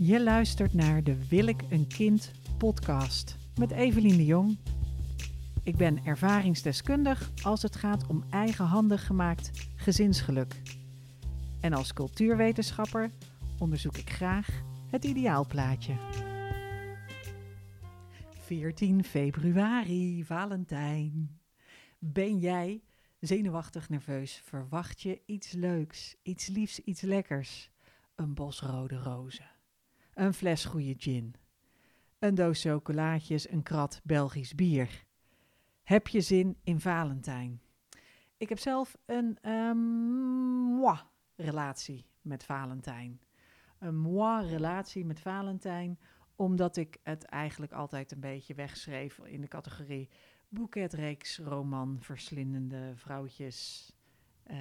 Je luistert naar de Wil ik een kind podcast met Evelien de Jong. Ik ben ervaringsdeskundig als het gaat om eigenhandig gemaakt gezinsgeluk. En als cultuurwetenschapper onderzoek ik graag het ideaalplaatje. 14 februari, Valentijn. Ben jij zenuwachtig, nerveus? Verwacht je iets leuks, iets liefs, iets lekkers? Een bos rode rozen, een fles goede gin, een doos chocolaatjes, een krat Belgisch bier. Heb je zin in Valentijn? Ik heb zelf een um, moi relatie met Valentijn. Een moi relatie met Valentijn, omdat ik het eigenlijk altijd een beetje wegschreef in de categorie boeketreeks, roman, verslindende vrouwtjes. Uh,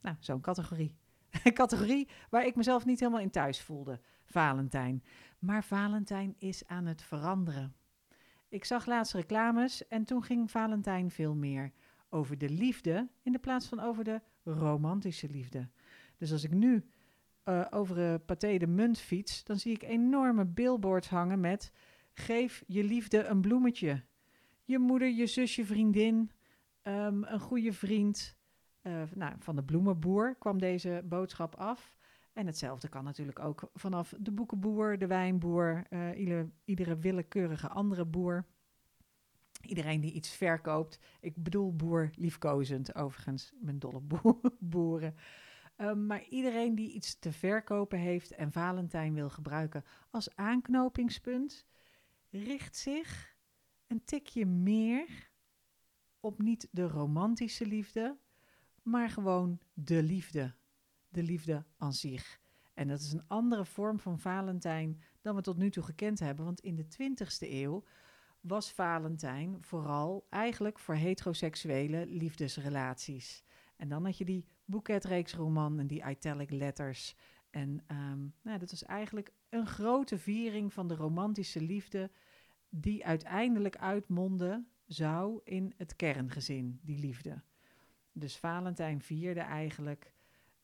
nou, zo'n categorie. Een categorie waar ik mezelf niet helemaal in thuis voelde, Valentijn. Maar Valentijn is aan het veranderen. Ik zag laatst reclames en toen ging Valentijn veel meer over de liefde in de plaats van over de romantische liefde. Dus als ik nu uh, over een Pathé de Munt fiets, dan zie ik enorme billboards hangen met geef je liefde een bloemetje. Je moeder, je zusje, vriendin, um, een goede vriend. Uh, nou, van de bloemenboer kwam deze boodschap af. En hetzelfde kan natuurlijk ook vanaf de boekenboer, de wijnboer, uh, iedere, willekeurige andere boer. Iedereen die iets verkoopt. Ik bedoel boer liefkozend, overigens, mijn dolle boeren. Um, maar iedereen die iets te verkopen heeft en Valentijn wil gebruiken als aanknopingspunt, richt zich een tikje meer op niet de romantische liefde, maar gewoon de liefde. De liefde aan zich. En dat is een andere vorm van Valentijn dan we tot nu toe gekend hebben. Want in de 20e eeuw was Valentijn vooral eigenlijk voor heteroseksuele liefdesrelaties. En dan had je die boeketreeksroman en die italic letters. En um, nou, dat was eigenlijk een grote viering van de romantische liefde, die uiteindelijk uitmondde zou in het kerngezin, die liefde. Dus Valentijn vierde eigenlijk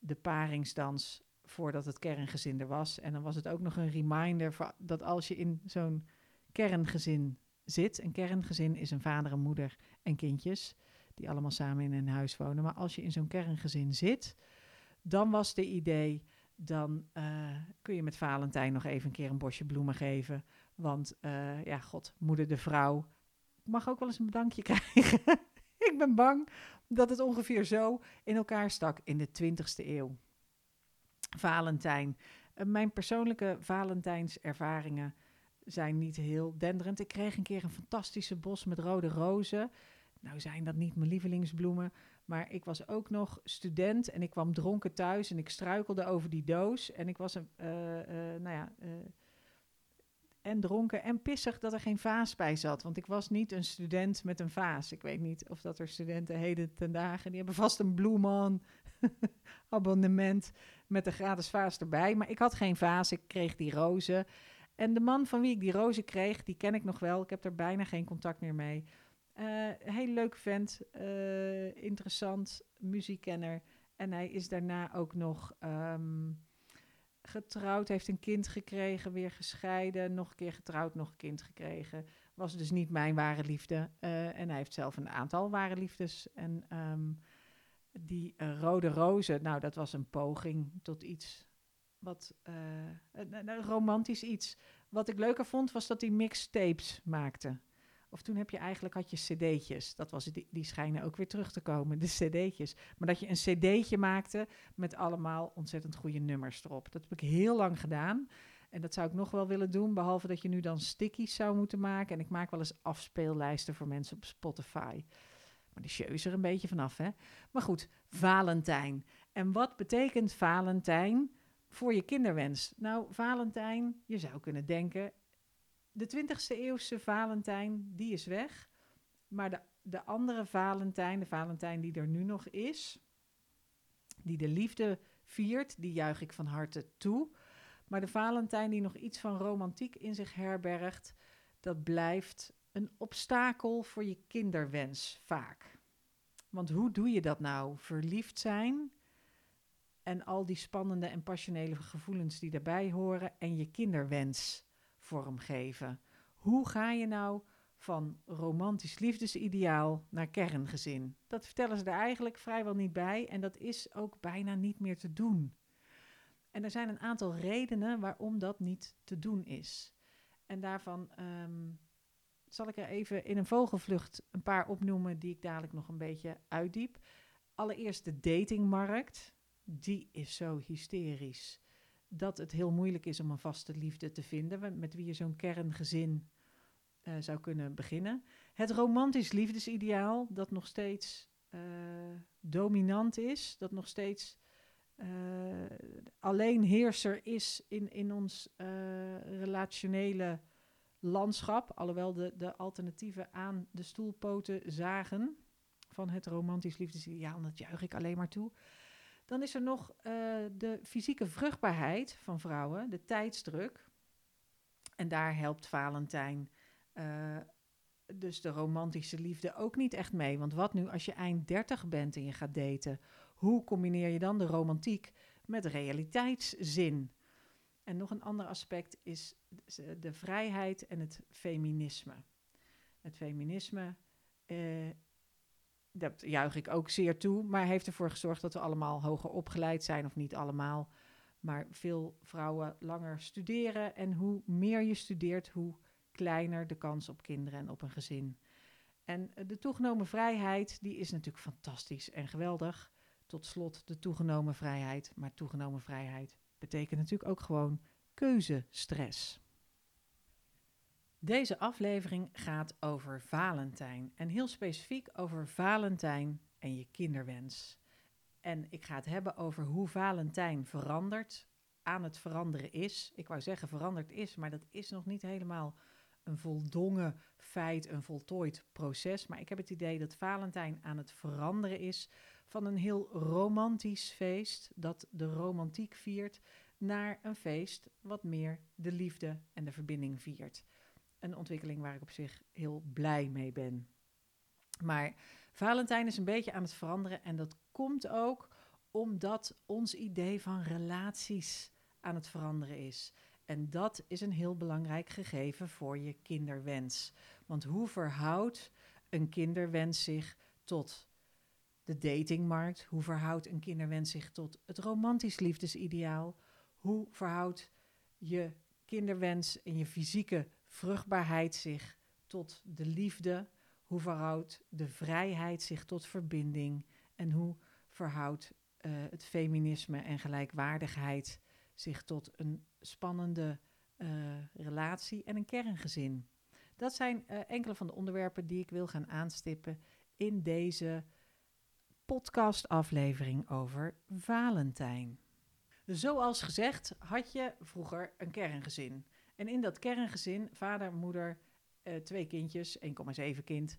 de paringsdans voordat het kerngezin er was. En dan was het ook nog een reminder dat als je in zo'n kerngezin zit, een kerngezin is een vader, een moeder en kindjes, die allemaal samen in een huis wonen. Maar als je in zo'n kerngezin zit, dan was de idee, dan uh, kun je met Valentijn nog even een keer een bosje bloemen geven. Want uh, ja, god, moeder de vrouw mag ook wel eens een bedankje krijgen. Ik ben bang dat het ongeveer zo in elkaar stak in de 20ste eeuw. Valentijn. Uh, mijn persoonlijke Valentijnservaringen zijn niet heel denderend. Ik kreeg een keer een fantastische bos met rode rozen. Nou zijn dat niet mijn lievelingsbloemen, maar ik was ook nog student en ik kwam dronken thuis en ik struikelde over die doos. En ik was een, uh, uh, nou ja, en dronken en pissig dat er geen vaas bij zat. Want ik was niet een student met een vaas. Ik weet niet of dat er studenten heden ten dagen, die hebben vast een bloeman abonnement met een gratis vaas erbij. Maar ik had geen vaas, ik kreeg die rozen. En de man van wie ik die rozen kreeg, die ken ik nog wel. Ik heb er bijna geen contact meer mee. Uh, heel leuk vent, uh, interessant, muziekkenner. En hij is daarna ook nog um, getrouwd, heeft een kind gekregen, weer gescheiden, nog een keer getrouwd, nog een kind gekregen. Was dus niet mijn ware liefde. Uh, en hij heeft zelf een aantal ware liefdes. En um, die rode rozen, nou, dat was een poging tot iets wat een romantisch iets. Wat ik leuker vond, was dat hij mixtapes maakte. Of toen heb je eigenlijk, had je cd'tjes. Dat was, die, die schijnen ook weer terug te komen, de cd'tjes. Maar dat je een cd'tje maakte met allemaal ontzettend goede nummers erop. Dat heb ik heel lang gedaan. En dat zou ik nog wel willen doen, behalve dat je nu dan stickies zou moeten maken. En ik maak wel eens afspeellijsten voor mensen op Spotify. Maar de show is er een beetje vanaf, hè? Maar goed, Valentijn. En wat betekent Valentijn voor je kinderwens? Nou, Valentijn, je zou kunnen denken, de 20e eeuwse Valentijn, die is weg. Maar de, de andere Valentijn, de Valentijn die er nu nog is, die de liefde viert, die juich ik van harte toe. Maar de Valentijn die nog iets van romantiek in zich herbergt, dat blijft een obstakel voor je kinderwens vaak. Want hoe doe je dat nou? Verliefd zijn En al die spannende en passionele gevoelens die daarbij horen en je kinderwens vormgeven. Hoe ga je nou van romantisch liefdesideaal naar kerngezin? Dat vertellen ze er eigenlijk vrijwel niet bij en dat is ook bijna niet meer te doen. En er zijn een aantal redenen waarom dat niet te doen is. En daarvan ehm, zal ik er even in een vogelvlucht een paar opnoemen die ik dadelijk nog een beetje uitdiep. Allereerst de datingmarkt. Die is zo hysterisch dat het heel moeilijk is om een vaste liefde te vinden met wie je zo'n kerngezin uh, zou kunnen beginnen. Het romantisch liefdesideaal dat nog steeds uh, dominant is, dat nog steeds uh, alleen heerser is in, in ons relationele landschap, alhoewel de, de alternatieven aan de stoelpoten zagen van het romantisch liefdesideaal, dat juich ik alleen maar toe. Dan is er nog uh, de fysieke vruchtbaarheid van vrouwen, de tijdsdruk. En daar helpt Valentijn, uh, dus de romantische liefde, ook niet echt mee. Want wat nu als je eind 30 bent en je gaat daten? Hoe combineer je dan de romantiek met realiteitszin? En nog een ander aspect is de vrijheid en het feminisme. Het feminisme, eh, dat juich ik ook zeer toe, maar heeft ervoor gezorgd dat we allemaal hoger opgeleid zijn, of niet allemaal, maar veel vrouwen langer studeren. En hoe meer je studeert, hoe kleiner de kans op kinderen en op een gezin. En de toegenomen vrijheid, die is natuurlijk fantastisch en geweldig. Tot slot de toegenomen vrijheid. Maar toegenomen vrijheid betekent natuurlijk ook gewoon keuzestress. Deze aflevering gaat over Valentijn en heel specifiek over Valentijn en je kinderwens. En ik ga het hebben over hoe Valentijn verandert, aan het veranderen is. Ik wou zeggen veranderd is, maar dat is nog niet helemaal een voldongen feit, een voltooid proces. Maar ik heb het idee dat Valentijn aan het veranderen is van een heel romantisch feest dat de romantiek viert naar een feest wat meer de liefde en de verbinding viert. Een ontwikkeling waar ik op zich heel blij mee ben. Maar Valentijn is een beetje aan het veranderen en dat komt ook omdat ons idee van relaties aan het veranderen is. En dat is een heel belangrijk gegeven voor je kinderwens. Want hoe verhoudt een kinderwens zich tot de datingmarkt? Hoe verhoudt een kinderwens zich tot het romantisch liefdesideaal? Hoe verhoudt je kinderwens en je fysieke vruchtbaarheid zich tot de liefde? Hoe verhoudt de vrijheid zich tot verbinding? En hoe verhoudt uh, het feminisme en gelijkwaardigheid zich tot een spannende uh, relatie en een kerngezin? Dat zijn uh, enkele van de onderwerpen die ik wil gaan aanstippen in deze podcastaflevering over Valentijn. Zoals gezegd had je vroeger een kerngezin. En in dat kerngezin, vader, moeder, uh, twee kindjes, 1,7 kind,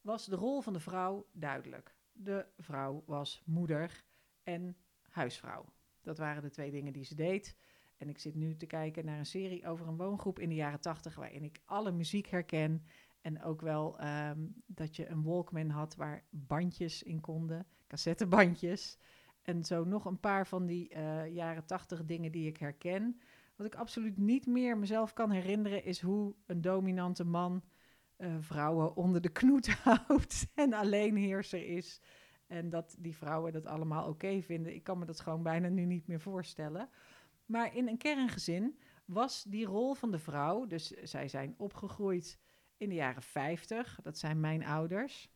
was de rol van de vrouw duidelijk. De vrouw was moeder en huisvrouw. Dat waren de twee dingen die ze deed. En ik zit nu te kijken naar een serie over een woongroep in de jaren 80, waarin ik alle muziek herken. En ook wel um, dat je een Walkman had waar bandjes in konden, cassettebandjes. En zo nog een paar van die uh, jaren 80 dingen die ik herken. Wat ik absoluut niet meer mezelf kan herinneren, is hoe een dominante man uh, vrouwen onder de knoet houdt en alleenheerser is. En dat die vrouwen dat allemaal oké vinden. Ik kan me dat gewoon bijna nu niet meer voorstellen. Maar in een kerngezin was die rol van de vrouw, dus zij zijn opgegroeid in de jaren 50, dat zijn mijn ouders.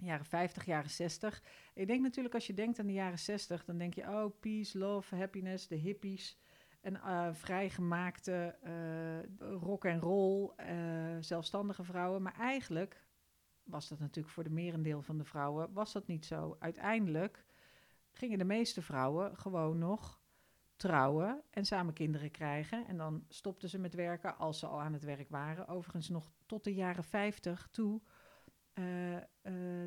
Jaren 50, jaren 60. Ik denk natuurlijk als je denkt aan de jaren 60, dan denk je, oh, peace, love, happiness, de hippies en uh, vrijgemaakte uh, rock en roll, uh, zelfstandige vrouwen. Maar eigenlijk was dat natuurlijk voor de merendeel van de vrouwen was dat niet zo. Uiteindelijk gingen de meeste vrouwen gewoon nog trouwen en samen kinderen krijgen. En dan stopten ze met werken als ze al aan het werk waren. Overigens nog tot de jaren 50 toe,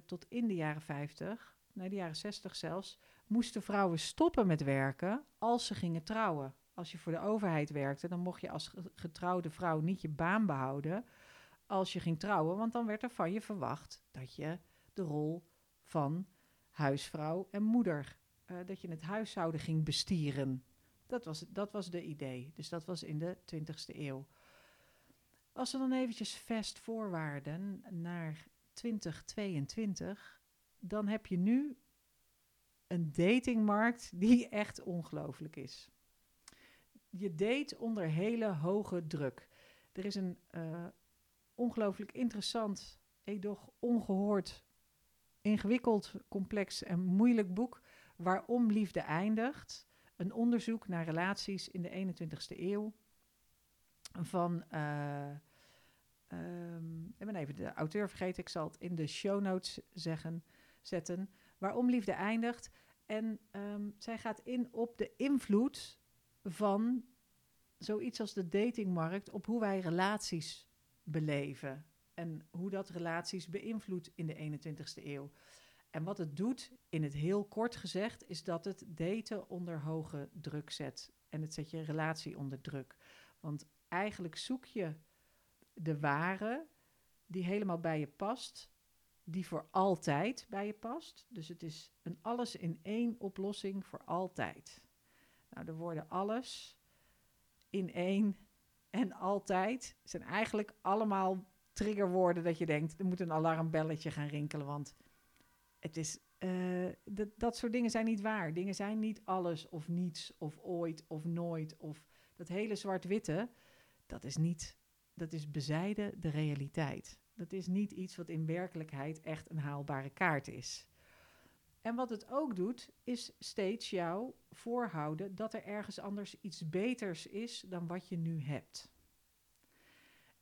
tot in de jaren 50, nee de jaren 60 zelfs, moesten vrouwen stoppen met werken als ze gingen trouwen als je voor de overheid werkte, dan mocht je als getrouwde vrouw niet je baan behouden als je ging trouwen, want dan werd er van je verwacht dat je de rol van huisvrouw en moeder eh, dat je het huishouden ging bestieren. Dat was, dat was de idee. Dus dat was in de 20e eeuw. Als we dan eventjes fast voorwaarden naar 2022, dan heb je nu een datingmarkt die echt ongelooflijk is. Je date onder hele hoge druk. Er is een uh, ongelooflijk interessant, edoch ongehoord, ingewikkeld, complex en moeilijk boek. Waarom liefde eindigt. Een onderzoek naar relaties in de 21ste eeuw. Van, uh, ik ben even de auteur vergeten, ik zal het in de show notes zeggen, zetten. Waarom liefde eindigt. En um, zij gaat in op de invloed van zoiets als de datingmarkt op hoe wij relaties beleven. En hoe dat relaties beïnvloedt in de 21ste eeuw. En wat het doet, in het heel kort gezegd, is dat het daten onder hoge druk zet. En het zet je relatie onder druk. Want eigenlijk zoek je de ware die helemaal bij je past, die voor altijd bij je past. Dus het is een alles in één oplossing voor altijd. Nou, de woorden alles in één en altijd zijn eigenlijk allemaal triggerwoorden dat je denkt, er moet een alarmbelletje gaan rinkelen, want het is, uh, dat, dat soort dingen zijn niet waar. Dingen zijn niet alles of niets of ooit of nooit of dat hele zwart-witte, dat is niet, dat is bezijden de realiteit. Dat is niet iets wat in werkelijkheid echt een haalbare kaart is. En wat het ook doet, is steeds jou voorhouden dat er ergens anders iets beters is dan wat je nu hebt.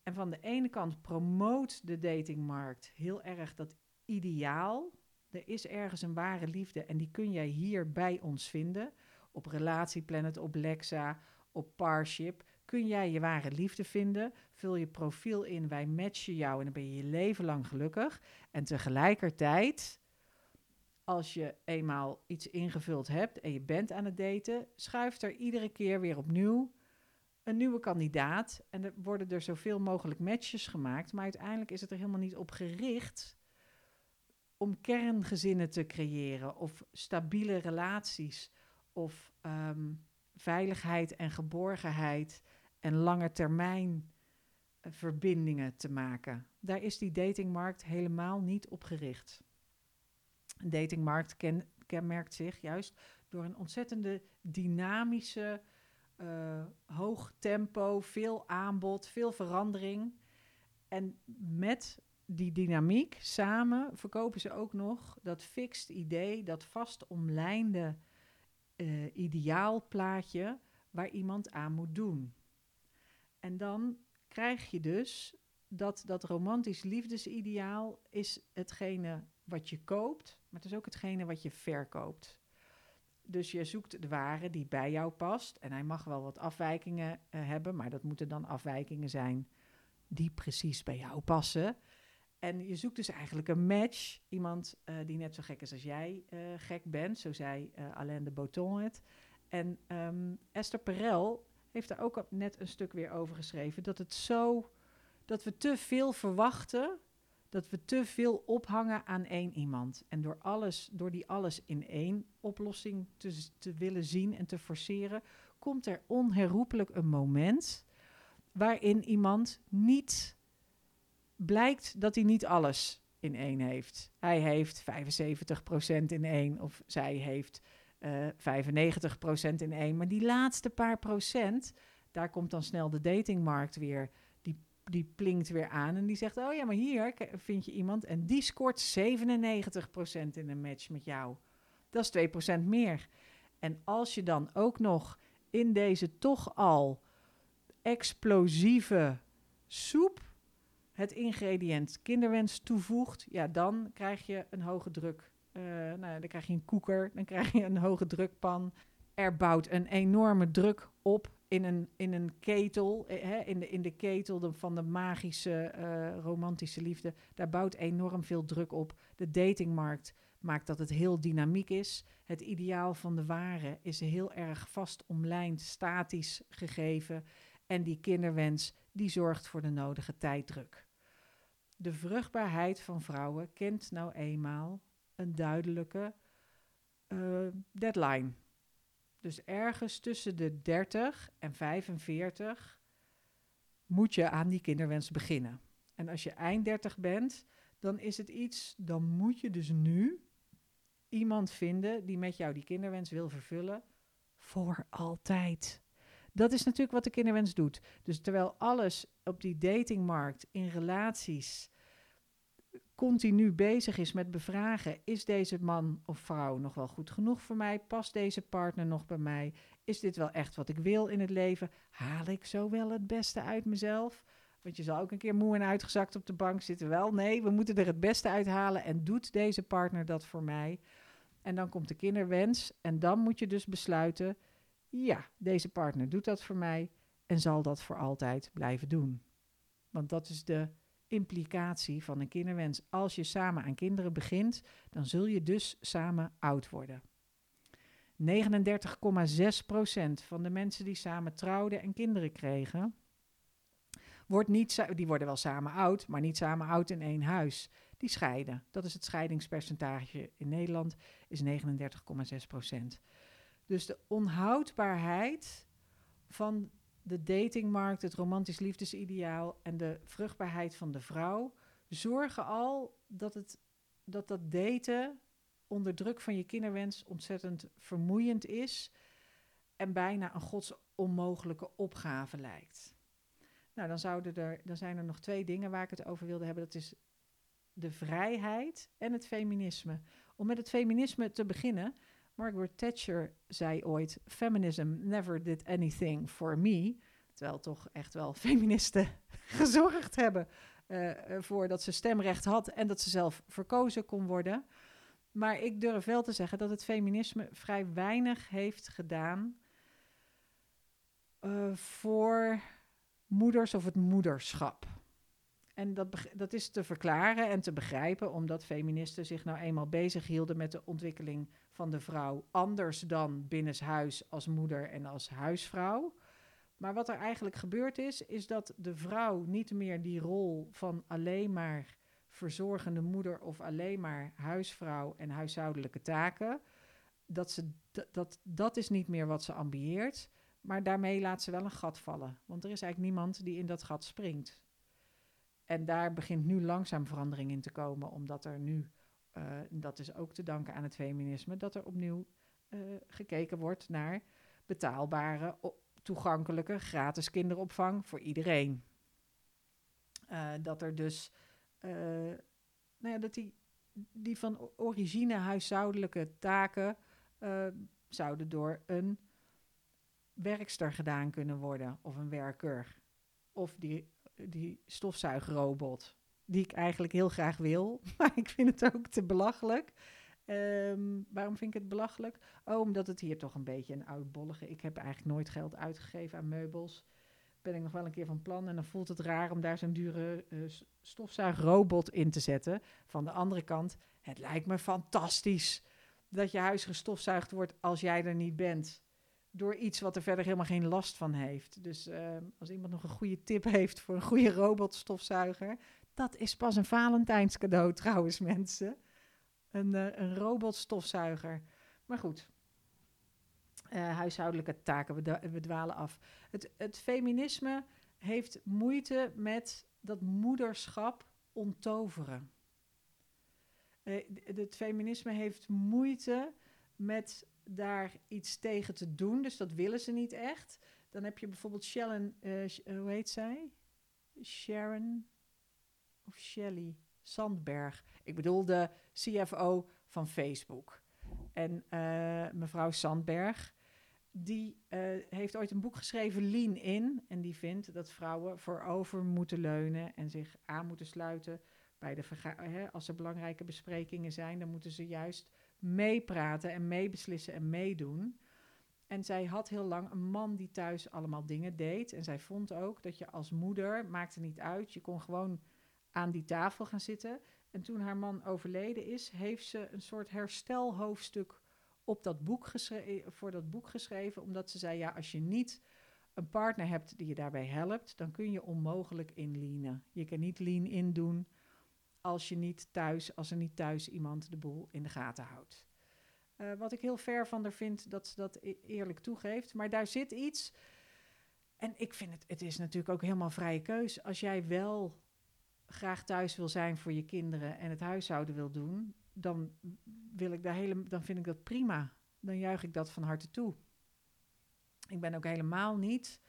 En van de ene kant promoot de datingmarkt heel erg dat ideaal. Er is ergens een ware liefde en die kun jij hier bij ons vinden. Op Relatieplanet, op Lexa, op Parship kun jij je ware liefde vinden. Vul je profiel in, wij matchen jou en dan ben je je leven lang gelukkig. En tegelijkertijd, als je eenmaal iets ingevuld hebt en je bent aan het daten, schuift er iedere keer weer opnieuw een nieuwe kandidaat. En er worden er zoveel mogelijk matches gemaakt. Maar uiteindelijk is het er helemaal niet op gericht om kerngezinnen te creëren of stabiele relaties of ehm, veiligheid en geborgenheid en lange termijn eh, verbindingen te maken. Daar is die datingmarkt helemaal niet op gericht. Datingmarkt ken, kenmerkt zich juist door een ontzettende dynamische, uh, hoog tempo, veel aanbod, veel verandering. En met die dynamiek samen verkopen ze ook nog dat fixed idee, dat vast omlijnde uh, ideaalplaatje waar iemand aan moet doen. En dan krijg je dus dat dat romantisch liefdesideaal is hetgene wat je koopt, maar het is ook hetgene wat je verkoopt. Dus je zoekt de ware die bij jou past. En hij mag wel wat afwijkingen uh, hebben, maar dat moeten dan afwijkingen zijn die precies bij jou passen. En je zoekt dus eigenlijk een match. Iemand uh, die net zo gek is als jij uh, gek bent. Zo zei Alain de Botton het. En um, Esther Perel heeft daar ook net een stuk weer over geschreven. Dat het zo. dat we te veel verwachten. Dat we te veel ophangen aan één iemand. En door alles, door die alles in één oplossing te, te willen zien en te forceren, komt er onherroepelijk een moment waarin iemand niet blijkt dat hij niet alles in één heeft. Hij heeft 75% in één of zij heeft uh, eh, 95% in één. Maar die laatste paar procent, daar komt dan snel de datingmarkt weer. Die, plinkt weer aan en die zegt: Oh ja, maar hier vind je iemand en die scoort 97% in een match met jou. Dat is 2% meer. En als je dan ook nog in deze toch al explosieve soep het ingrediënt kinderwens toevoegt, ja, dan krijg je een hoge druk uh, nou, dan krijg je een koeker, dan krijg je een hoge drukpan. Er bouwt een enorme druk op in een, in een ketel, eh, hè, in, de, in de ketel van de magische, uh, romantische liefde. Daar bouwt enorm veel druk op. De datingmarkt maakt dat het heel dynamiek is. Het ideaal van de ware is heel erg vast omlijnd, statisch gegeven. En die kinderwens, die zorgt voor de nodige tijddruk. De vruchtbaarheid van vrouwen kent nou eenmaal een duidelijke eh, deadline. Dus ergens tussen de 30 en 45 moet je aan die kinderwens beginnen. En als je eind 30 bent, dan is het iets, dan moet je dus nu iemand vinden die met jou die kinderwens wil vervullen voor altijd. Dat is natuurlijk wat de kinderwens doet. Dus terwijl alles op die datingmarkt, in relaties, continu bezig is met bevragen: is deze man of vrouw nog wel goed genoeg voor mij? Past deze partner nog bij mij? Is dit wel echt wat ik wil in het leven? Haal ik zo wel het beste uit mezelf? Want je zal ook een keer moe en uitgezakt op de bank zitten. Wel, nee, we moeten er het beste uithalen. En doet deze partner dat voor mij? En dan komt de kinderwens. En dan moet je dus besluiten: ja, deze partner doet dat voor mij en zal dat voor altijd blijven doen. Want dat is de implicatie van een kinderwens. Als je samen aan kinderen begint, dan zul je dus samen oud worden. 39,6% van de mensen die samen trouwden en kinderen kregen, wordt niet, die worden wel samen oud, maar niet samen oud in één huis. Die scheiden. Dat is het scheidingspercentage in Nederland, is 39,6%. Dus de onhoudbaarheid van de datingmarkt, het romantisch liefdesideaal en de vruchtbaarheid van de vrouw zorgen al dat het, dat, dat daten onder druk van je kinderwens ontzettend vermoeiend is en bijna een godsonmogelijke opgave lijkt. Nou, dan, zouden er, dan zijn er nog twee dingen waar ik het over wilde hebben. Dat is de vrijheid en het feminisme. Om met het feminisme te beginnen. Margaret Thatcher zei ooit: Feminism never did anything for me. Terwijl toch echt wel feministen gezorgd hebben uh, voor dat ze stemrecht had en dat ze zelf verkozen kon worden. Maar ik durf wel te zeggen dat het feminisme vrij weinig heeft gedaan uh, voor moeders of het moederschap. En dat, dat is te verklaren en te begrijpen, omdat feministen zich nou eenmaal bezig hielden met de ontwikkeling van de vrouw anders dan binnenshuis als moeder en als huisvrouw. Maar wat er eigenlijk gebeurd is, is dat de vrouw niet meer die rol van alleen maar verzorgende moeder of alleen maar huisvrouw en huishoudelijke taken, dat, ze, dat, dat is niet meer wat ze ambieert. Maar daarmee laat ze wel een gat vallen. Want er is eigenlijk niemand die in dat gat springt. En daar begint nu langzaam verandering in te komen, omdat er nu, uh, dat is ook te danken aan het feminisme, dat er opnieuw uh, gekeken wordt naar betaalbare, toegankelijke, gratis kinderopvang voor iedereen. Uh, dat er dus, nou ja, dat die, die van origine huishoudelijke taken zouden door een werkster gedaan kunnen worden of een werker. Of die die stofzuigrobot. Die ik eigenlijk heel graag wil, maar ik vind het ook te belachelijk. Um, waarom vind ik het belachelijk? Oh, omdat het hier toch een beetje een oudbollige... Ik heb eigenlijk nooit geld uitgegeven aan meubels. Ben ik nog wel een keer van plan. En dan voelt het raar om daar zo'n dure uh, stofzuigrobot in te zetten. Van de andere kant, het lijkt me fantastisch dat je huis gestofzuigd wordt als jij er niet bent door iets wat er verder helemaal geen last van heeft. Dus uh, als iemand nog een goede tip heeft voor een goede robotstofzuiger, dat is pas een Valentijnscadeau trouwens, mensen. Een, uh, een robotstofzuiger. Maar goed, uh, huishoudelijke taken, we, we, dwalen af. Het, het feminisme heeft moeite met dat moederschap onttoveren. het feminisme heeft moeite met daar iets tegen te doen. Dus dat willen ze niet echt. Dan heb je bijvoorbeeld Sharon, uh, hoe heet zij? Sharon of Shelly Sandberg. Ik bedoel de CFO van Facebook. En uh, mevrouw Sandberg, die uh, heeft ooit een boek geschreven, Lean In. En die vindt dat vrouwen voorover moeten leunen en zich aan moeten sluiten. Bij de hè, als er belangrijke besprekingen zijn, dan moeten ze juist meepraten en meebeslissen en meedoen. En zij had heel lang een man die thuis allemaal dingen deed. En zij vond ook dat je als moeder, maakte niet uit, je kon gewoon aan die tafel gaan zitten. En toen haar man overleden is, heeft ze een soort herstelhoofdstuk op dat boek voor dat boek geschreven. Omdat ze zei, ja, als je niet een partner hebt die je daarbij helpt, dan kun je onmogelijk inleenen. Je kan niet lean in doen als je niet thuis, als er niet thuis iemand de boel in de gaten houdt. Uh, wat ik heel ver van haar vind dat ze dat e-, eerlijk toegeeft. Maar daar zit iets. En ik vind het, het is natuurlijk ook helemaal vrije keus. Als jij wel graag thuis wil zijn voor je kinderen en het huishouden wil doen, dan wil ik daar hele, dan vind ik dat prima. Dan juich ik dat van harte toe. Ik ben ook helemaal niet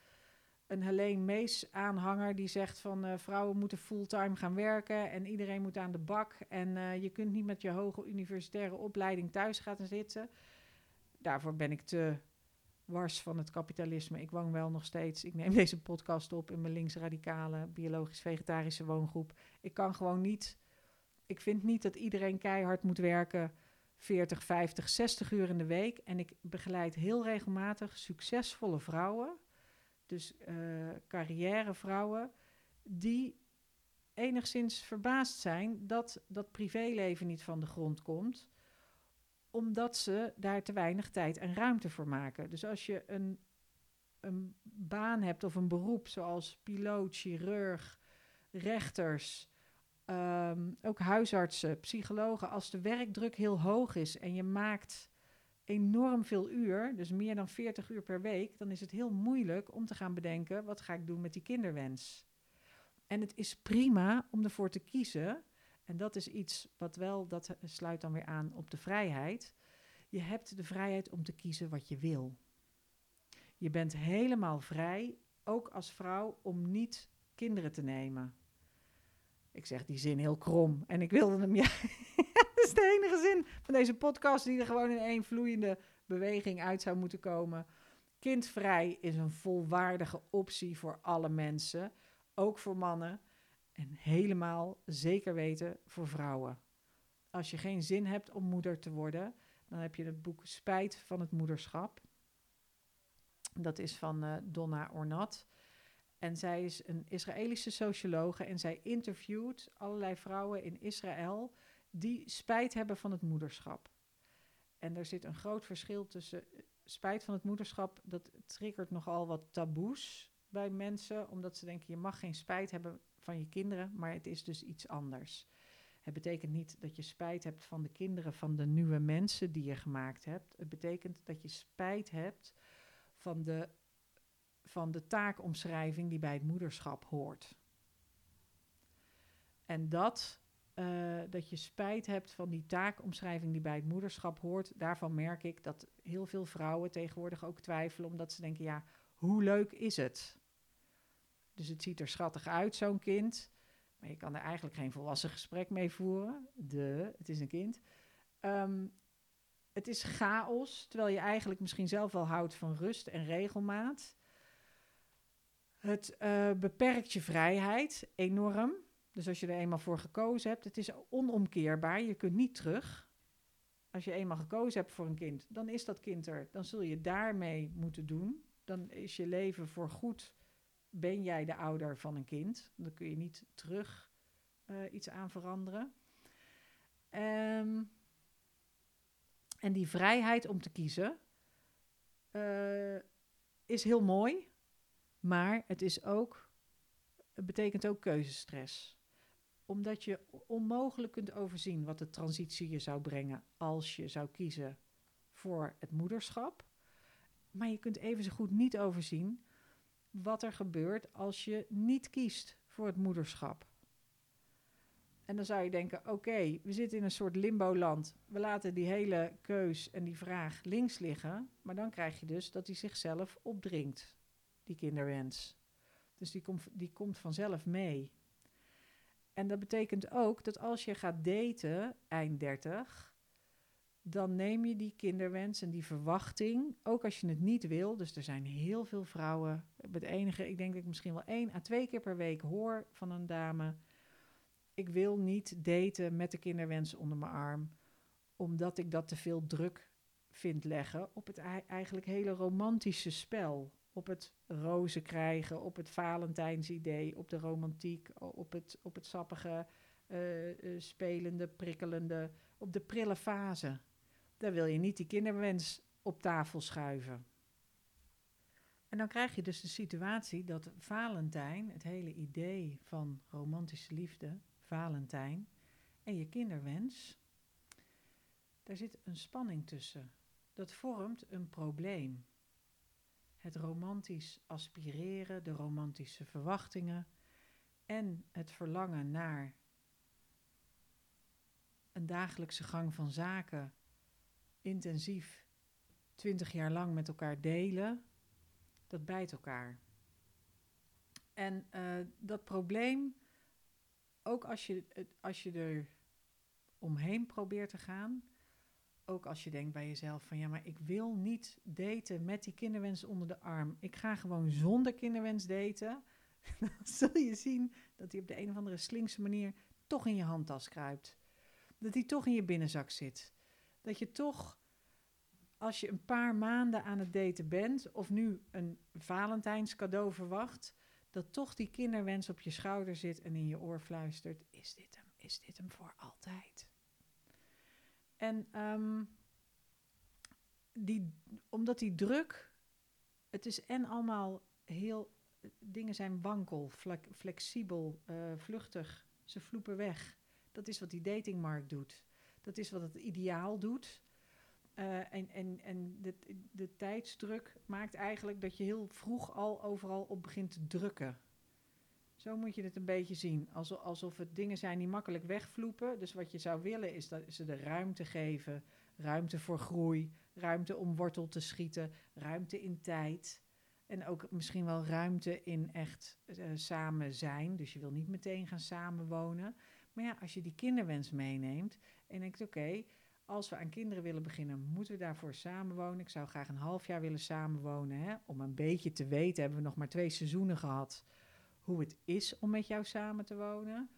een Helene Mees aanhanger die zegt van uh, vrouwen moeten fulltime gaan werken en iedereen moet aan de bak en uh, je kunt niet met je hoge universitaire opleiding thuis gaan zitten. Daarvoor ben ik te wars van het kapitalisme. Ik woon wel nog steeds. Ik neem deze podcast op in mijn linksradicale biologisch-vegetarische woongroep. Ik kan gewoon niet. Ik vind niet dat iedereen keihard moet werken 40, 50, 60 uur in de week. En ik begeleid heel regelmatig succesvolle vrouwen dus uh, carrièrevrouwen, die enigszins verbaasd zijn dat dat privéleven niet van de grond komt, omdat ze daar te weinig tijd en ruimte voor maken. Dus als je een, een baan hebt of een beroep zoals piloot, chirurg, rechters, um, ook huisartsen, psychologen, als de werkdruk heel hoog is en je maakt enorm veel uur, dus meer dan 40 uur per week, dan is het heel moeilijk om te gaan bedenken: wat ga ik doen met die kinderwens? En het is prima om ervoor te kiezen. En dat is iets wat wel, dat sluit dan weer aan op de vrijheid. Je hebt de vrijheid om te kiezen wat je wil. Je bent helemaal vrij, ook als vrouw, om niet kinderen te nemen. Ik zeg die zin heel krom en ik wilde hem ja, is de enige zin van deze podcast die er gewoon in één vloeiende beweging uit zou moeten komen. Kindvrij is een volwaardige optie voor alle mensen, ook voor mannen en helemaal zeker weten voor vrouwen. Als je geen zin hebt om moeder te worden, dan heb je het boek Spijt van het moederschap. Dat is van uh, Donna Ornat. En zij is een Israëlische sociologe en zij interviewt allerlei vrouwen in Israël die spijt hebben van het moederschap. En er zit een groot verschil tussen eh, spijt van het moederschap, dat triggert nogal wat taboes bij mensen, omdat ze denken je mag geen spijt hebben van je kinderen, maar het is dus iets anders. Het betekent niet dat je spijt hebt van de kinderen van de nieuwe mensen die je gemaakt hebt. Het betekent dat je spijt hebt van de, van de taakomschrijving die bij het moederschap hoort. En dat uh, dat je spijt hebt van die taakomschrijving die bij het moederschap hoort. Daarvan merk ik dat heel veel vrouwen tegenwoordig ook twijfelen, omdat ze denken: ja, hoe leuk is het? Dus het ziet er schattig uit, zo'n kind. Maar je kan er eigenlijk geen volwassen gesprek mee voeren. De, het is een kind. Um, het is chaos, terwijl je eigenlijk misschien zelf wel houdt van rust en regelmaat. Het uh, beperkt je vrijheid enorm. Dus als je er eenmaal voor gekozen hebt, het is onomkeerbaar. Je kunt niet terug. Als je eenmaal gekozen hebt voor een kind, dan is dat kind er. Dan zul je daarmee moeten doen. Dan is je leven voor goed. Ben jij de ouder van een kind? Dan kun je niet terug uh, iets aan veranderen. Um, en die vrijheid om te kiezen uh, is heel mooi, maar het is ook, het betekent ook keuzestress omdat je onmogelijk kunt overzien wat de transitie je zou brengen als je zou kiezen voor het moederschap. Maar je kunt even zo goed niet overzien wat er gebeurt als je niet kiest voor het moederschap. En dan zou je denken: oké, we zitten in een soort limbo-land. We laten die hele keus en die vraag links liggen. Maar dan krijg je dus dat hij zichzelf opdringt, die kinderwens. Dus die, komt die komt vanzelf mee. En dat betekent ook dat als je gaat daten eind 30, dan neem je die kinderwens en die verwachting, ook als je het niet wil. Dus er zijn heel veel vrouwen. Het enige, ik denk dat ik misschien wel één à twee keer per week hoor van een dame. Ik wil niet daten met de kinderwens onder mijn arm, omdat ik dat te veel druk vind leggen op het eigenlijk hele romantische spel op het rozen krijgen, op het Valentijnsidee, op de romantiek, op het, op het sappige, uh, spelende, prikkelende, op de prille fase. Daar wil je niet die kinderwens op tafel schuiven. En dan krijg je dus de situatie dat Valentijn, het hele idee van romantische liefde, Valentijn, en je kinderwens, daar zit een spanning tussen. Dat vormt een probleem. Het romantisch aspireren, de romantische verwachtingen en het verlangen naar een dagelijkse gang van zaken intensief twintig jaar lang met elkaar delen, dat bijt elkaar. En uh, dat probleem, ook als je, als je er omheen probeert te gaan, ook als je denkt bij jezelf van ja, maar ik wil niet daten met die kinderwens onder de arm. Ik ga gewoon zonder kinderwens daten. Dan zul je zien dat hij op de een of andere slinkse manier toch in je handtas kruipt. Dat hij toch in je binnenzak zit. Dat je toch, als je een paar maanden aan het daten bent, of nu een Valentijnscadeau verwacht, dat toch die kinderwens op je schouder zit en in je oor fluistert: Is dit hem? Is dit hem voor altijd? En ehm, die, omdat die druk, het is en allemaal heel, dingen zijn wankel, flexibel, uh, vluchtig, ze vloepen weg. Dat is wat die datingmarkt doet. Dat is wat het ideaal doet. Uh, en en, en de, de tijdsdruk maakt eigenlijk dat je heel vroeg al overal op begint te drukken. Zo moet je het een beetje zien. Alsof, alsof het dingen zijn die makkelijk wegvloepen. Dus wat je zou willen is dat ze de ruimte geven. Ruimte voor groei. Ruimte om wortel te schieten. Ruimte in tijd. En ook misschien wel ruimte in echt uh, samen zijn. Dus je wil niet meteen gaan samenwonen. Maar ja, als je die kinderwens meeneemt en denkt: oké, als we aan kinderen willen beginnen, moeten we daarvoor samenwonen. Ik zou graag een half jaar willen samenwonen. Hè? Om een beetje te weten, hebben we nog maar twee seizoenen gehad hoe het is om met jou samen te wonen.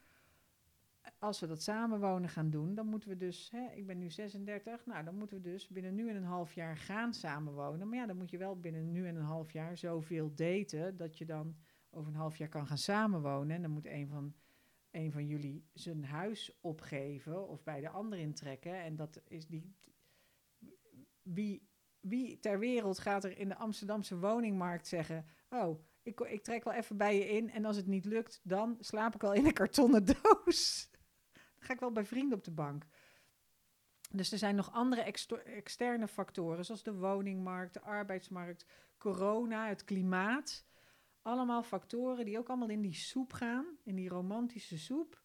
Als we dat samenwonen gaan doen, dan moeten we dus, hè, ik ben nu 36, nou dan moeten we dus binnen nu en een half jaar gaan samenwonen. Maar ja, dan moet je wel binnen nu en een half jaar zoveel daten dat je dan over een half jaar kan gaan samenwonen. En dan moet een van, een van jullie zijn huis opgeven of bij de ander intrekken. En dat is die. Wie, wie ter wereld gaat er in de Amsterdamse woningmarkt zeggen: Oh, ik, ik trek wel even bij je in. En als het niet lukt, dan slaap ik wel in een kartonnen doos. dan ga ik wel bij vrienden op de bank. Dus er zijn nog andere externe factoren, zoals de woningmarkt, de arbeidsmarkt, corona, het klimaat. Allemaal factoren die ook allemaal in die soep gaan, in die romantische soep.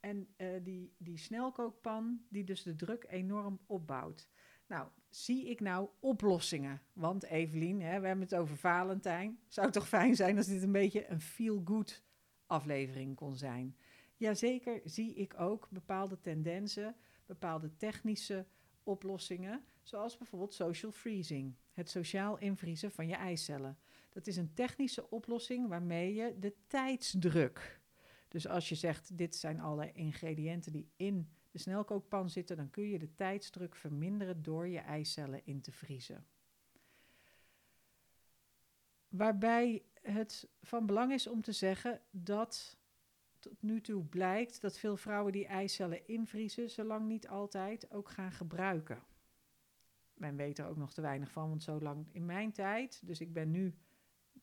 En uh, die, die snelkookpan, die dus de druk enorm opbouwt. Nou, zie ik nou oplossingen? Want Evelien, hè, we hebben het over Valentijn. Zou toch fijn zijn als dit een beetje een feel-good aflevering kon zijn? Jazeker zie ik ook bepaalde tendensen, bepaalde technische oplossingen, zoals bijvoorbeeld social freezing, het sociaal invriezen van je eicellen. Dat is een technische oplossing waarmee je de tijdsdruk. Dus als je zegt, dit zijn alle ingrediënten die in de snelkookpan zitten, dan kun je de tijdsdruk verminderen door je eicellen in te vriezen. Waarbij het van belang is om te zeggen dat tot nu toe blijkt dat veel vrouwen die eicellen invriezen, zolang niet altijd, ook gaan gebruiken. Men weet er ook nog te weinig van, want zo lang in mijn tijd, dus ik ben nu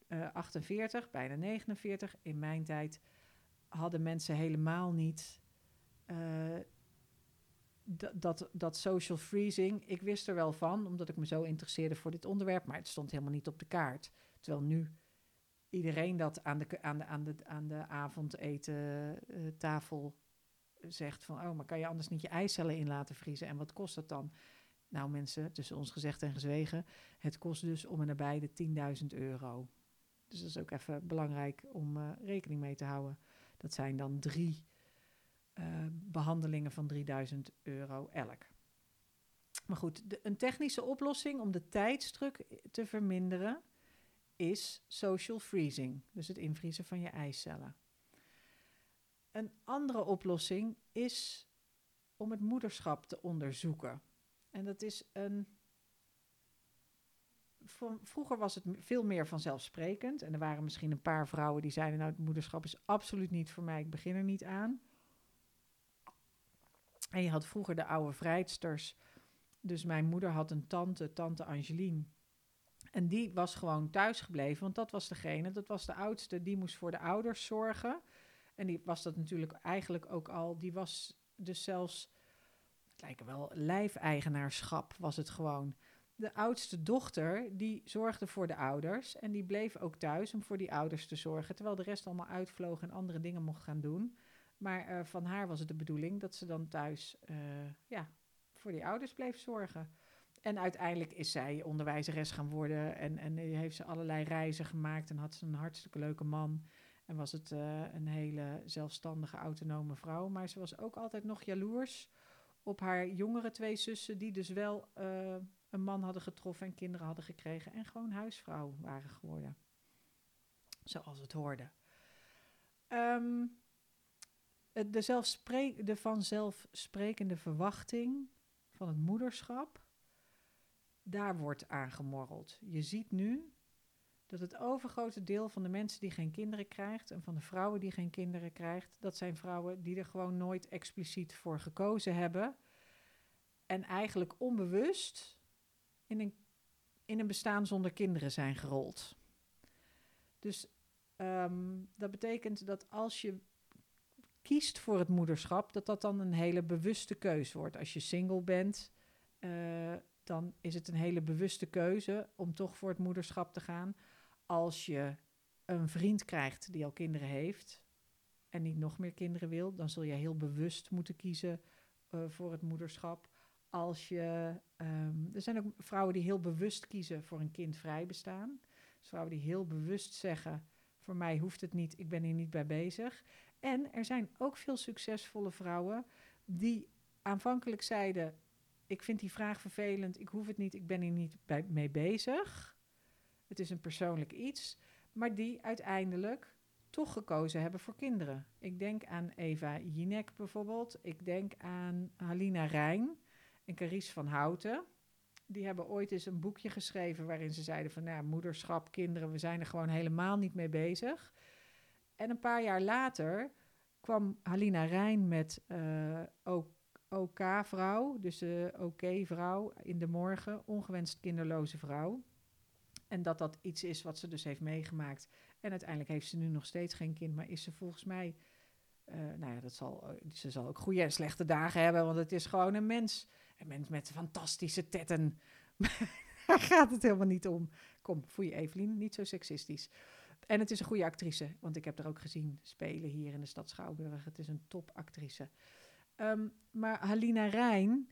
uh, 48, bijna 49, in mijn tijd hadden mensen helemaal niet uh, dat, dat social freezing, ik wist er wel van, omdat ik me zo interesseerde voor dit onderwerp, maar het stond helemaal niet op de kaart. Terwijl nu iedereen dat aan de, aan de, aan de, aan de avondeten uh, tafel zegt van, oh, maar kan je anders niet je eicellen in laten vriezen? En wat kost dat dan? Nou mensen, tussen ons gezegd en gezwegen, het kost dus om en nabij de 10.000 euro. Dus dat is ook even belangrijk om uh, rekening mee te houden. Dat zijn dan drie uh, behandelingen van 3000 euro elk. Maar goed, een technische oplossing om de tijdsdruk te verminderen is social freezing, dus het invriezen van je eicellen. Een andere oplossing is om het moederschap te onderzoeken. En dat is een. Vroeger was het veel meer vanzelfsprekend. En er waren misschien een paar vrouwen die zeiden: Nou, het moederschap is absoluut niet voor mij, ik begin er niet aan. En je had vroeger de oude vrijsters. Dus mijn moeder had een tante, tante Angeline. En die was gewoon thuis gebleven, want dat was degene, dat was de oudste, die moest voor de ouders zorgen. En die was dat natuurlijk eigenlijk ook al, die was dus zelfs het wel lijfeigenaarschap was het gewoon. De oudste dochter, die zorgde voor de ouders en die bleef ook thuis om voor die ouders te zorgen, terwijl de rest allemaal uitvloog en andere dingen mocht gaan doen. Maar uh, van haar was het de bedoeling dat ze dan thuis uh, ja, voor die ouders bleef zorgen. En uiteindelijk is zij onderwijzeres gaan worden en, en heeft ze allerlei reizen gemaakt en had ze een hartstikke leuke man. En was het uh, een hele zelfstandige, autonome vrouw. Maar ze was ook altijd nog jaloers op haar jongere twee zussen, die dus wel een man hadden getroffen en kinderen hadden gekregen. En gewoon huisvrouw waren geworden. Zoals het hoorde. Um, de, zelfspreek, de vanzelfsprekende verwachting van het moederschap, daar wordt aangemorreld. Je ziet nu dat het overgrote deel van de mensen die geen kinderen krijgt en van de vrouwen die geen kinderen krijgt, dat zijn vrouwen die er gewoon nooit expliciet voor gekozen hebben en eigenlijk onbewust in een, in een bestaan zonder kinderen zijn gerold. Dus um, dat betekent dat als je kiest voor het moederschap, dat dat dan een hele bewuste keuze wordt. Als je single bent, uh, dan is het een hele bewuste keuze om toch voor het moederschap te gaan. Als je een vriend krijgt die al kinderen heeft en niet nog meer kinderen wil, dan zul je heel bewust moeten kiezen uh, voor het moederschap. Als je, um, er zijn ook vrouwen die heel bewust kiezen voor een kindvrij bestaan. Dus vrouwen die heel bewust zeggen: voor mij hoeft het niet, ik ben hier niet bij bezig. En er zijn ook veel succesvolle vrouwen die aanvankelijk zeiden: Ik vind die vraag vervelend, ik hoef het niet, ik ben hier niet bij, mee bezig. Het is een persoonlijk iets, maar die uiteindelijk toch gekozen hebben voor kinderen. Ik denk aan Eva Jinek bijvoorbeeld, ik denk aan Halina Rijn en Carice van Houten. Die hebben ooit eens een boekje geschreven waarin ze zeiden van nou, moederschap, kinderen, we zijn er gewoon helemaal niet mee bezig. En een paar jaar later kwam Halina Rijn met uh, OK-vrouw, dus OK-vrouw in de morgen, ongewenst kinderloze vrouw. En dat dat iets is wat ze dus heeft meegemaakt. En uiteindelijk heeft ze nu nog steeds geen kind, maar is ze volgens mij... Uh, nou ja, dat zal, ze zal ook goede en slechte dagen hebben, want het is gewoon een mens. Een mens met fantastische tetten. Daar gaat het helemaal niet om. Kom, voor je Evelien, niet zo seksistisch. En het is een goede actrice, want ik heb haar ook gezien spelen hier in de stad Schouwburg. Het is een topactrice. Um, maar Halina Rijn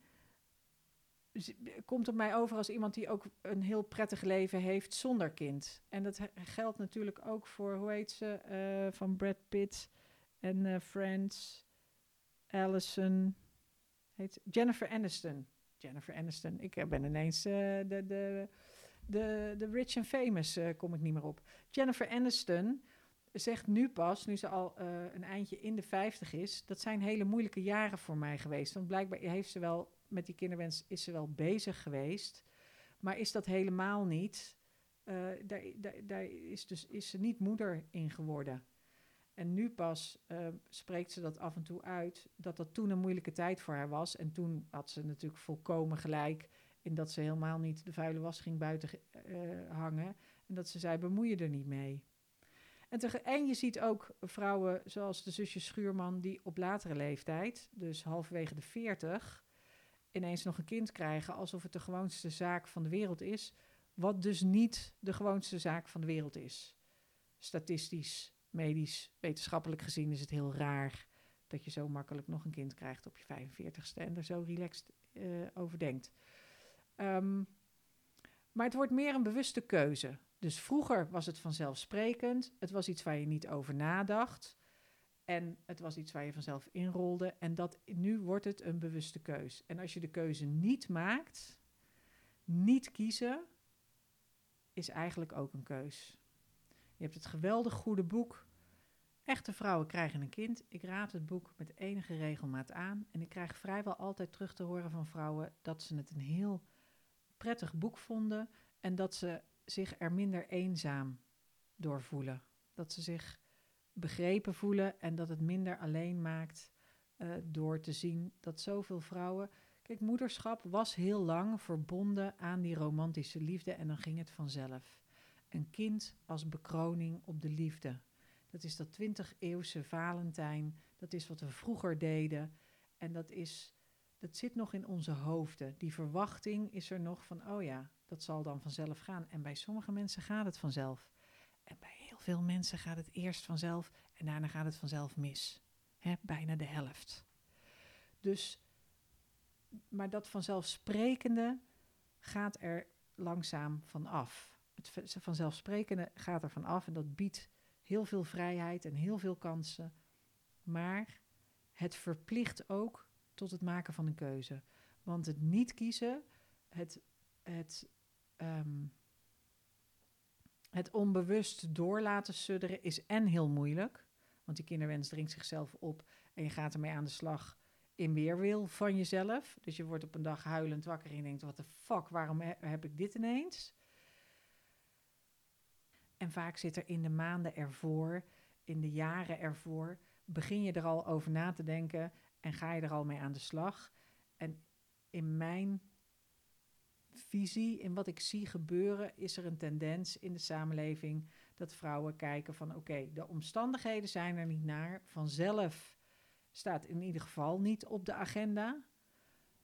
komt op mij over als iemand die ook een heel prettig leven heeft zonder kind. En dat geldt natuurlijk ook voor, hoe heet ze, uh, van Brad Pitt en uh, Friends, Allison, heet Jennifer Aniston. Jennifer Aniston. Ik ben ineens de, de de, de rich and famous uh, kom ik niet meer op. Jennifer Aniston zegt nu pas, nu ze al uh, een eindje in de 50 is, dat zijn hele moeilijke jaren voor mij geweest. Want blijkbaar heeft ze wel met die kinderwens is ze wel bezig geweest, maar is dat helemaal niet. Uh, daar, daar, is, dus, is ze niet moeder in geworden. En nu pas spreekt ze dat af en toe uit, dat dat toen een moeilijke tijd voor haar was. En toen had ze natuurlijk volkomen gelijk in dat ze helemaal niet de vuile was ging buiten uh, hangen. En dat ze zei, bemoei je er niet mee. En, en je ziet ook vrouwen zoals de zusje Schuurman... die op latere leeftijd, dus halverwege de 40... ineens nog een kind krijgen alsof het de gewoonste zaak van de wereld is... wat dus niet de gewoonste zaak van de wereld is. Statistisch, medisch, wetenschappelijk gezien is het heel raar... dat je zo makkelijk nog een kind krijgt op je 45ste... en er zo relaxed uh, over denkt. Um, maar het wordt meer een bewuste keuze. Dus vroeger was het vanzelfsprekend. Het was iets waar je niet over nadacht. En het was iets waar je vanzelf inrolde. En dat, nu wordt het een bewuste keus. En als je de keuze niet maakt, niet kiezen, is eigenlijk ook een keus. Je hebt het geweldig goede boek. Echte vrouwen krijgen een kind. Ik raad het boek met enige regelmaat aan. En ik krijg vrijwel altijd terug te horen van vrouwen dat ze het een heel prettig boek vonden en dat ze zich er minder eenzaam door voelen. Dat ze zich begrepen voelen en dat het minder alleen maakt uh, door te zien dat zoveel vrouwen. Kijk, moederschap was heel lang verbonden aan die romantische liefde en dan ging het vanzelf. Een kind als bekroning op de liefde. Dat is dat 20 eeuwse Valentijn. Dat is wat we vroeger deden. En dat is dat zit nog in onze hoofden. Die verwachting is er nog van, oh ja, dat zal dan vanzelf gaan. En bij sommige mensen gaat het vanzelf. En bij heel veel mensen gaat het eerst vanzelf en daarna gaat het vanzelf mis. Hè, bijna de helft. Dus, maar dat vanzelfsprekende gaat er langzaam van af. Het vanzelfsprekende gaat er van af en dat biedt heel veel vrijheid en heel veel kansen. Maar het verplicht ook tot het maken van een keuze. Want het niet kiezen, het, het, ehm, het onbewust door laten sudderen is en heel moeilijk. Want die kinderwens dringt zichzelf op en je gaat ermee aan de slag in weerwil van jezelf. Dus je wordt op een dag huilend wakker en je denkt, wat de fuck, waarom heb ik dit ineens? En vaak zit er in de maanden ervoor, in de jaren ervoor, begin je er al over na te denken en ga je er al mee aan de slag. En in mijn visie, in wat ik zie gebeuren, is er een tendens in de samenleving dat vrouwen kijken van oké, de omstandigheden zijn er niet naar. Vanzelf staat in ieder geval niet op de agenda.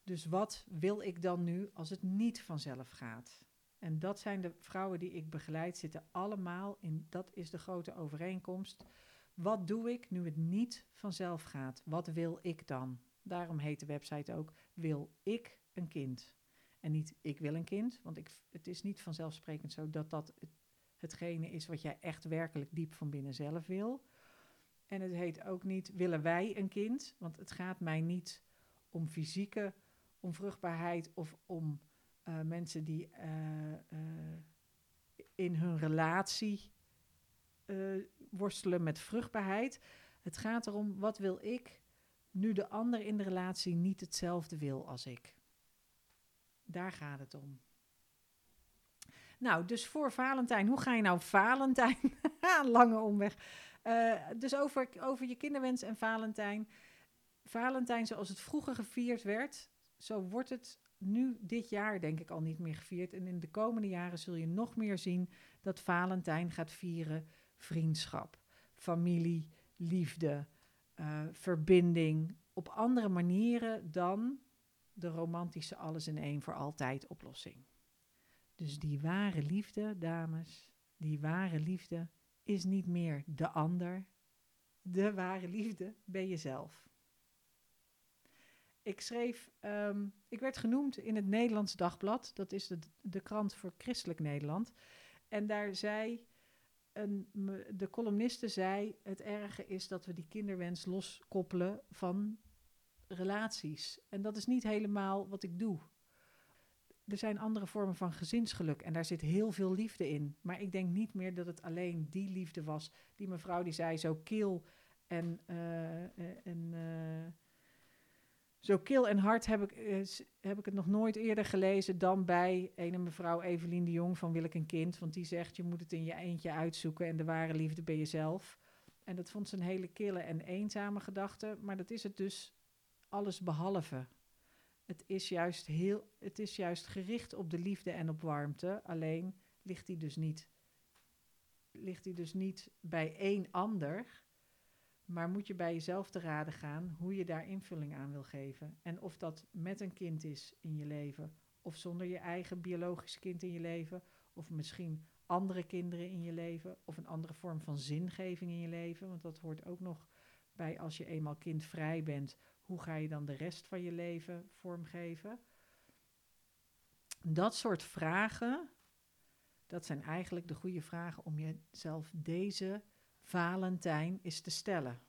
Dus wat wil ik dan nu als het niet vanzelf gaat? En dat zijn de vrouwen die ik begeleid, zitten allemaal in, dat is de grote overeenkomst. Wat doe ik nu het niet vanzelf gaat? Wat wil ik dan? Daarom heet de website ook Wil ik een kind? En niet ik wil een kind, want ik, het is niet vanzelfsprekend zo dat dat het, hetgene is wat jij echt werkelijk diep van binnen zelf wil. En het heet ook niet willen wij een kind, want het gaat mij niet om fysieke onvruchtbaarheid of om uh, mensen die uh, uh, in hun relatie worstelen met vruchtbaarheid. Het gaat erom, wat wil ik nu de ander in de relatie niet hetzelfde wil als ik? Daar gaat het om. Nou, dus voor Valentijn, hoe ga je nou Valentijn? Lange omweg. Uh, dus over, over je kinderwens en Valentijn. Valentijn zoals het vroeger gevierd werd, zo wordt het nu dit jaar denk ik al niet meer gevierd. En in de komende jaren zul je nog meer zien dat Valentijn gaat vieren vriendschap, familie, liefde, uh, verbinding. Op andere manieren dan de romantische alles in één voor altijd oplossing. Dus die ware liefde, dames, die ware liefde is niet meer de ander. De ware liefde ben jezelf. Ik schreef, um, ik werd genoemd in het Nederlands Dagblad, dat is de, de krant voor Christelijk Nederland. En daar zei de columniste zei: Het erge is dat we die kinderwens loskoppelen van relaties. En dat is niet helemaal wat ik doe. Er zijn andere vormen van gezinsgeluk en daar zit heel veel liefde in. Maar ik denk niet meer dat het alleen die liefde was. Die mevrouw die zei zo kil en, uh, en uh, zo kil en hard heb ik, heb ik het nog nooit eerder gelezen dan bij een mevrouw Evelien de Jong van Wil ik een kind. Want die zegt je moet het in je eentje uitzoeken en de ware liefde ben jezelf. En dat vond ze een hele kille en eenzame gedachte. Maar dat is het dus alles behalve. Het is juist, heel, het is juist gericht op de liefde en op warmte. Alleen ligt die dus niet, ligt die dus niet bij één ander. Maar moet je bij jezelf te raden gaan hoe je daar invulling aan wil geven. En of dat met een kind is in je leven, of zonder je eigen biologisch kind in je leven, of misschien andere kinderen in je leven, of een andere vorm van zingeving in je leven. Want dat hoort ook nog bij als je eenmaal kindvrij bent hoe ga je dan de rest van je leven vormgeven? Dat soort vragen, dat zijn eigenlijk de goede vragen om jezelf deze Valentijn eens te stellen.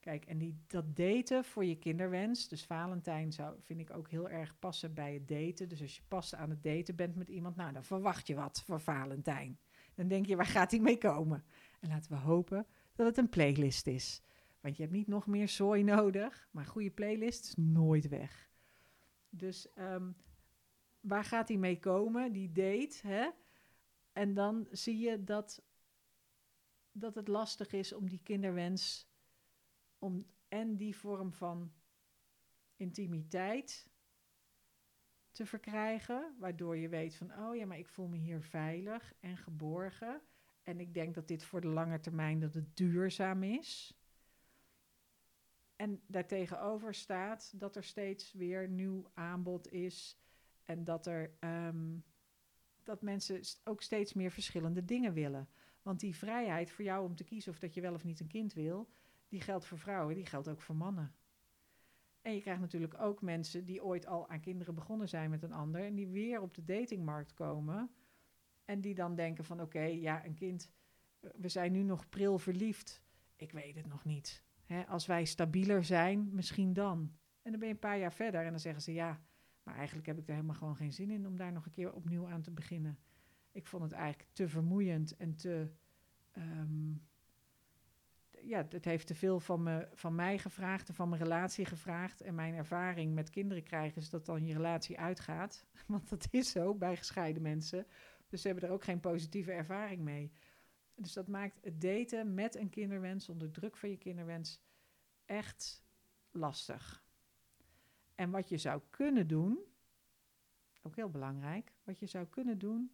Kijk, en die, dat daten voor je kinderwens, dus Valentijn zou, vind ik ook heel erg passen bij het daten. Dus als je pas aan het daten bent met iemand, nou dan verwacht je wat voor Valentijn. Dan denk je, waar gaat hij mee komen? En laten we hopen dat het een playlist is. Want je hebt niet nog meer zooi nodig, maar goede playlist is nooit weg. Dus um, waar gaat hij mee komen, die date? Hè? En dan zie je dat, dat het lastig is om die kinderwens, om en die vorm van intimiteit te verkrijgen, waardoor je weet van, oh ja, maar ik voel me hier veilig en geborgen. En ik denk dat dit voor de lange termijn dat het duurzaam is. En daartegenover staat dat er steeds weer nieuw aanbod is. En dat, er, ehm, dat mensen ook steeds meer verschillende dingen willen. Want die vrijheid voor jou om te kiezen of dat je wel of niet een kind wil, die geldt voor vrouwen, die geldt ook voor mannen. En je krijgt natuurlijk ook mensen die ooit al aan kinderen begonnen zijn met een ander en die weer op de datingmarkt komen en die dan denken van oké, ja, een kind, we zijn nu nog pril verliefd. Ik weet het nog niet. als wij stabieler zijn, misschien dan. En dan ben je een paar jaar verder en dan zeggen ze ja, maar eigenlijk heb ik er helemaal gewoon geen zin in om daar nog een keer opnieuw aan te beginnen. Ik vond het eigenlijk te vermoeiend en te. Ehm, ja, het heeft te veel van, me, van mij gevraagd en van mijn relatie gevraagd. En mijn ervaring met kinderen krijgen is dat dan je relatie uitgaat. Want dat is zo bij gescheiden mensen. Dus ze hebben er ook geen positieve ervaring mee. Dus dat maakt het daten met een kinderwens, onder druk van je kinderwens, echt lastig. En wat je zou kunnen doen, ook heel belangrijk, wat je zou kunnen doen,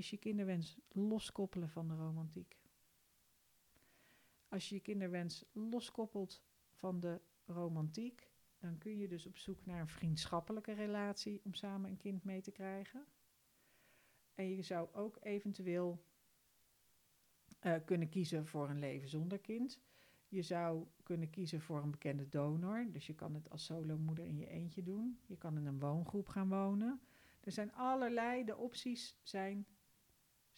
is je kinderwens loskoppelen van de romantiek. Als je je kinderwens loskoppelt van de romantiek, dan kun je dus op zoek naar een vriendschappelijke relatie om samen een kind mee te krijgen. En je zou ook eventueel uh, kunnen kiezen voor een leven zonder kind. Je zou kunnen kiezen voor een bekende donor. Dus je kan het als solomoeder in je eentje doen. Je kan in een woongroep gaan wonen. Er zijn allerlei, de opties zijn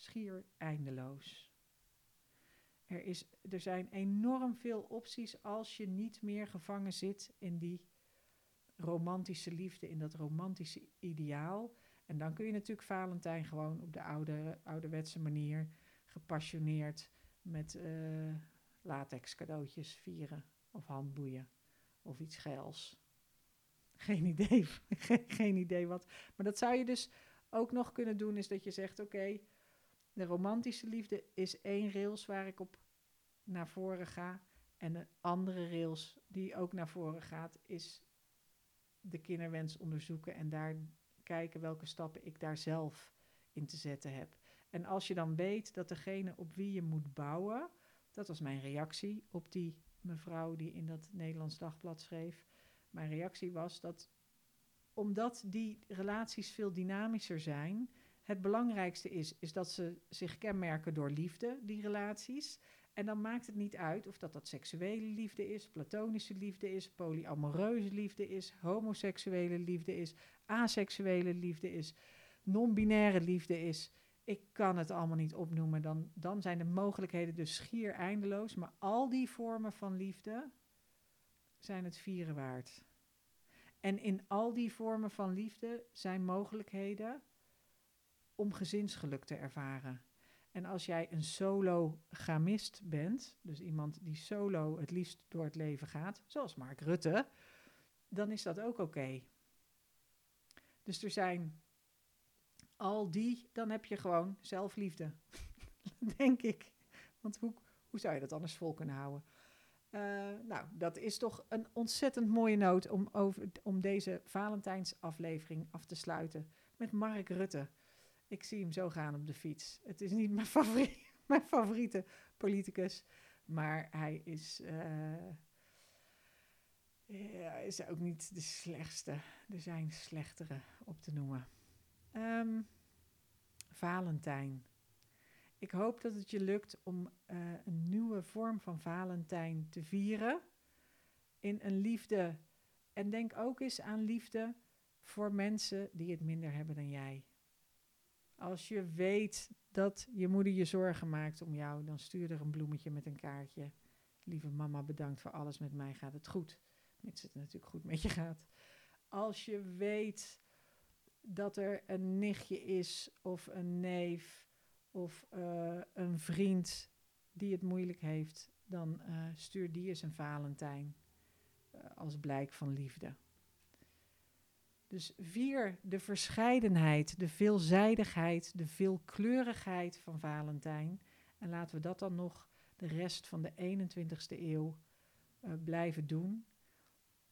schier eindeloos. Er, is, er zijn enorm veel opties als je niet meer gevangen zit in die romantische liefde, in dat romantische ideaal. En dan kun je natuurlijk Valentijn gewoon op de oude, ouderwetse manier, gepassioneerd, met uh, latex cadeautjes vieren. Of handboeien. Of iets geils. Geen idee, geen idee wat. Maar dat zou je dus ook nog kunnen doen, is dat je zegt, oké, de romantische liefde is één rails waar ik op naar voren ga. En de andere rails die ook naar voren gaat, is de kinderwens onderzoeken en daar kijken welke stappen ik daar zelf in te zetten heb. En als je dan weet dat degene op wie je moet bouwen, dat was mijn reactie op die mevrouw die in dat Nederlands dagblad schreef. Mijn reactie was dat omdat die relaties veel dynamischer zijn, het belangrijkste is, is dat ze zich kenmerken door liefde, die relaties. En dan maakt het niet uit of dat dat seksuele liefde is, platonische liefde is, polyamoreuze liefde is, homoseksuele liefde is, aseksuele liefde is, non-binaire liefde is. Ik kan het allemaal niet opnoemen. Dan, dan zijn de mogelijkheden dus schier eindeloos. Maar al die vormen van liefde zijn het vieren waard. En in al die vormen van liefde zijn mogelijkheden om gezinsgeluk te ervaren. En als jij een solo-gamist bent, dus iemand die solo het liefst door het leven gaat, zoals Mark Rutte, dan is dat ook oké. Dus er zijn al die, dan heb je gewoon zelfliefde, denk ik. Want hoe, hoe zou je dat anders vol kunnen houden? Uh, nou, dat is toch een ontzettend mooie noot om, over, om deze Valentijnsaflevering af te sluiten met Mark Rutte. Ik zie hem zo gaan op de fiets. Het is niet mijn, mijn favoriete politicus, maar hij is, ja, is ook niet de slechtste. Er zijn slechtere op te noemen. Um, Valentijn. Ik hoop dat het je lukt om uh, een nieuwe vorm van Valentijn te vieren. In een liefde. En denk ook eens aan liefde voor mensen die het minder hebben dan jij. Als je weet dat je moeder je zorgen maakt om jou, dan stuur er een bloemetje met een kaartje. Lieve mama, bedankt voor alles. Met mij gaat het goed. Mits het natuurlijk goed met je gaat. Als je weet dat er een nichtje is of een neef of uh, een vriend die het moeilijk heeft, dan uh, stuur die eens een Valentijn uh, als blijk van liefde. Dus vier de verscheidenheid, de veelzijdigheid, de veelkleurigheid van Valentijn. En laten we dat dan nog de rest van de 21ste eeuw uh, blijven doen.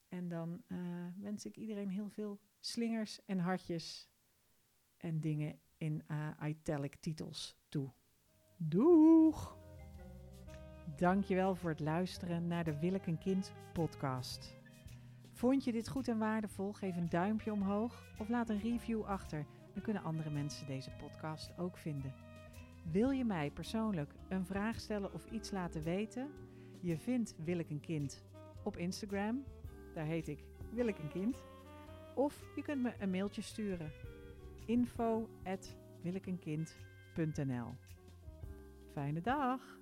En dan uh, wens ik iedereen heel veel slingers en hartjes en dingen in uh, italic titels toe. Doeg! Dankjewel voor het luisteren naar de Wil ik een kind podcast. Vond je dit goed en waardevol? Geef een duimpje omhoog of laat een review achter. Dan kunnen andere mensen deze podcast ook vinden. Wil je mij persoonlijk een vraag stellen of iets laten weten? Je vindt Wil ik een kind op Instagram. Daar heet ik Wil ik een kind. Of je kunt me een mailtje sturen. info@wilikeenkind.nl Fijne dag!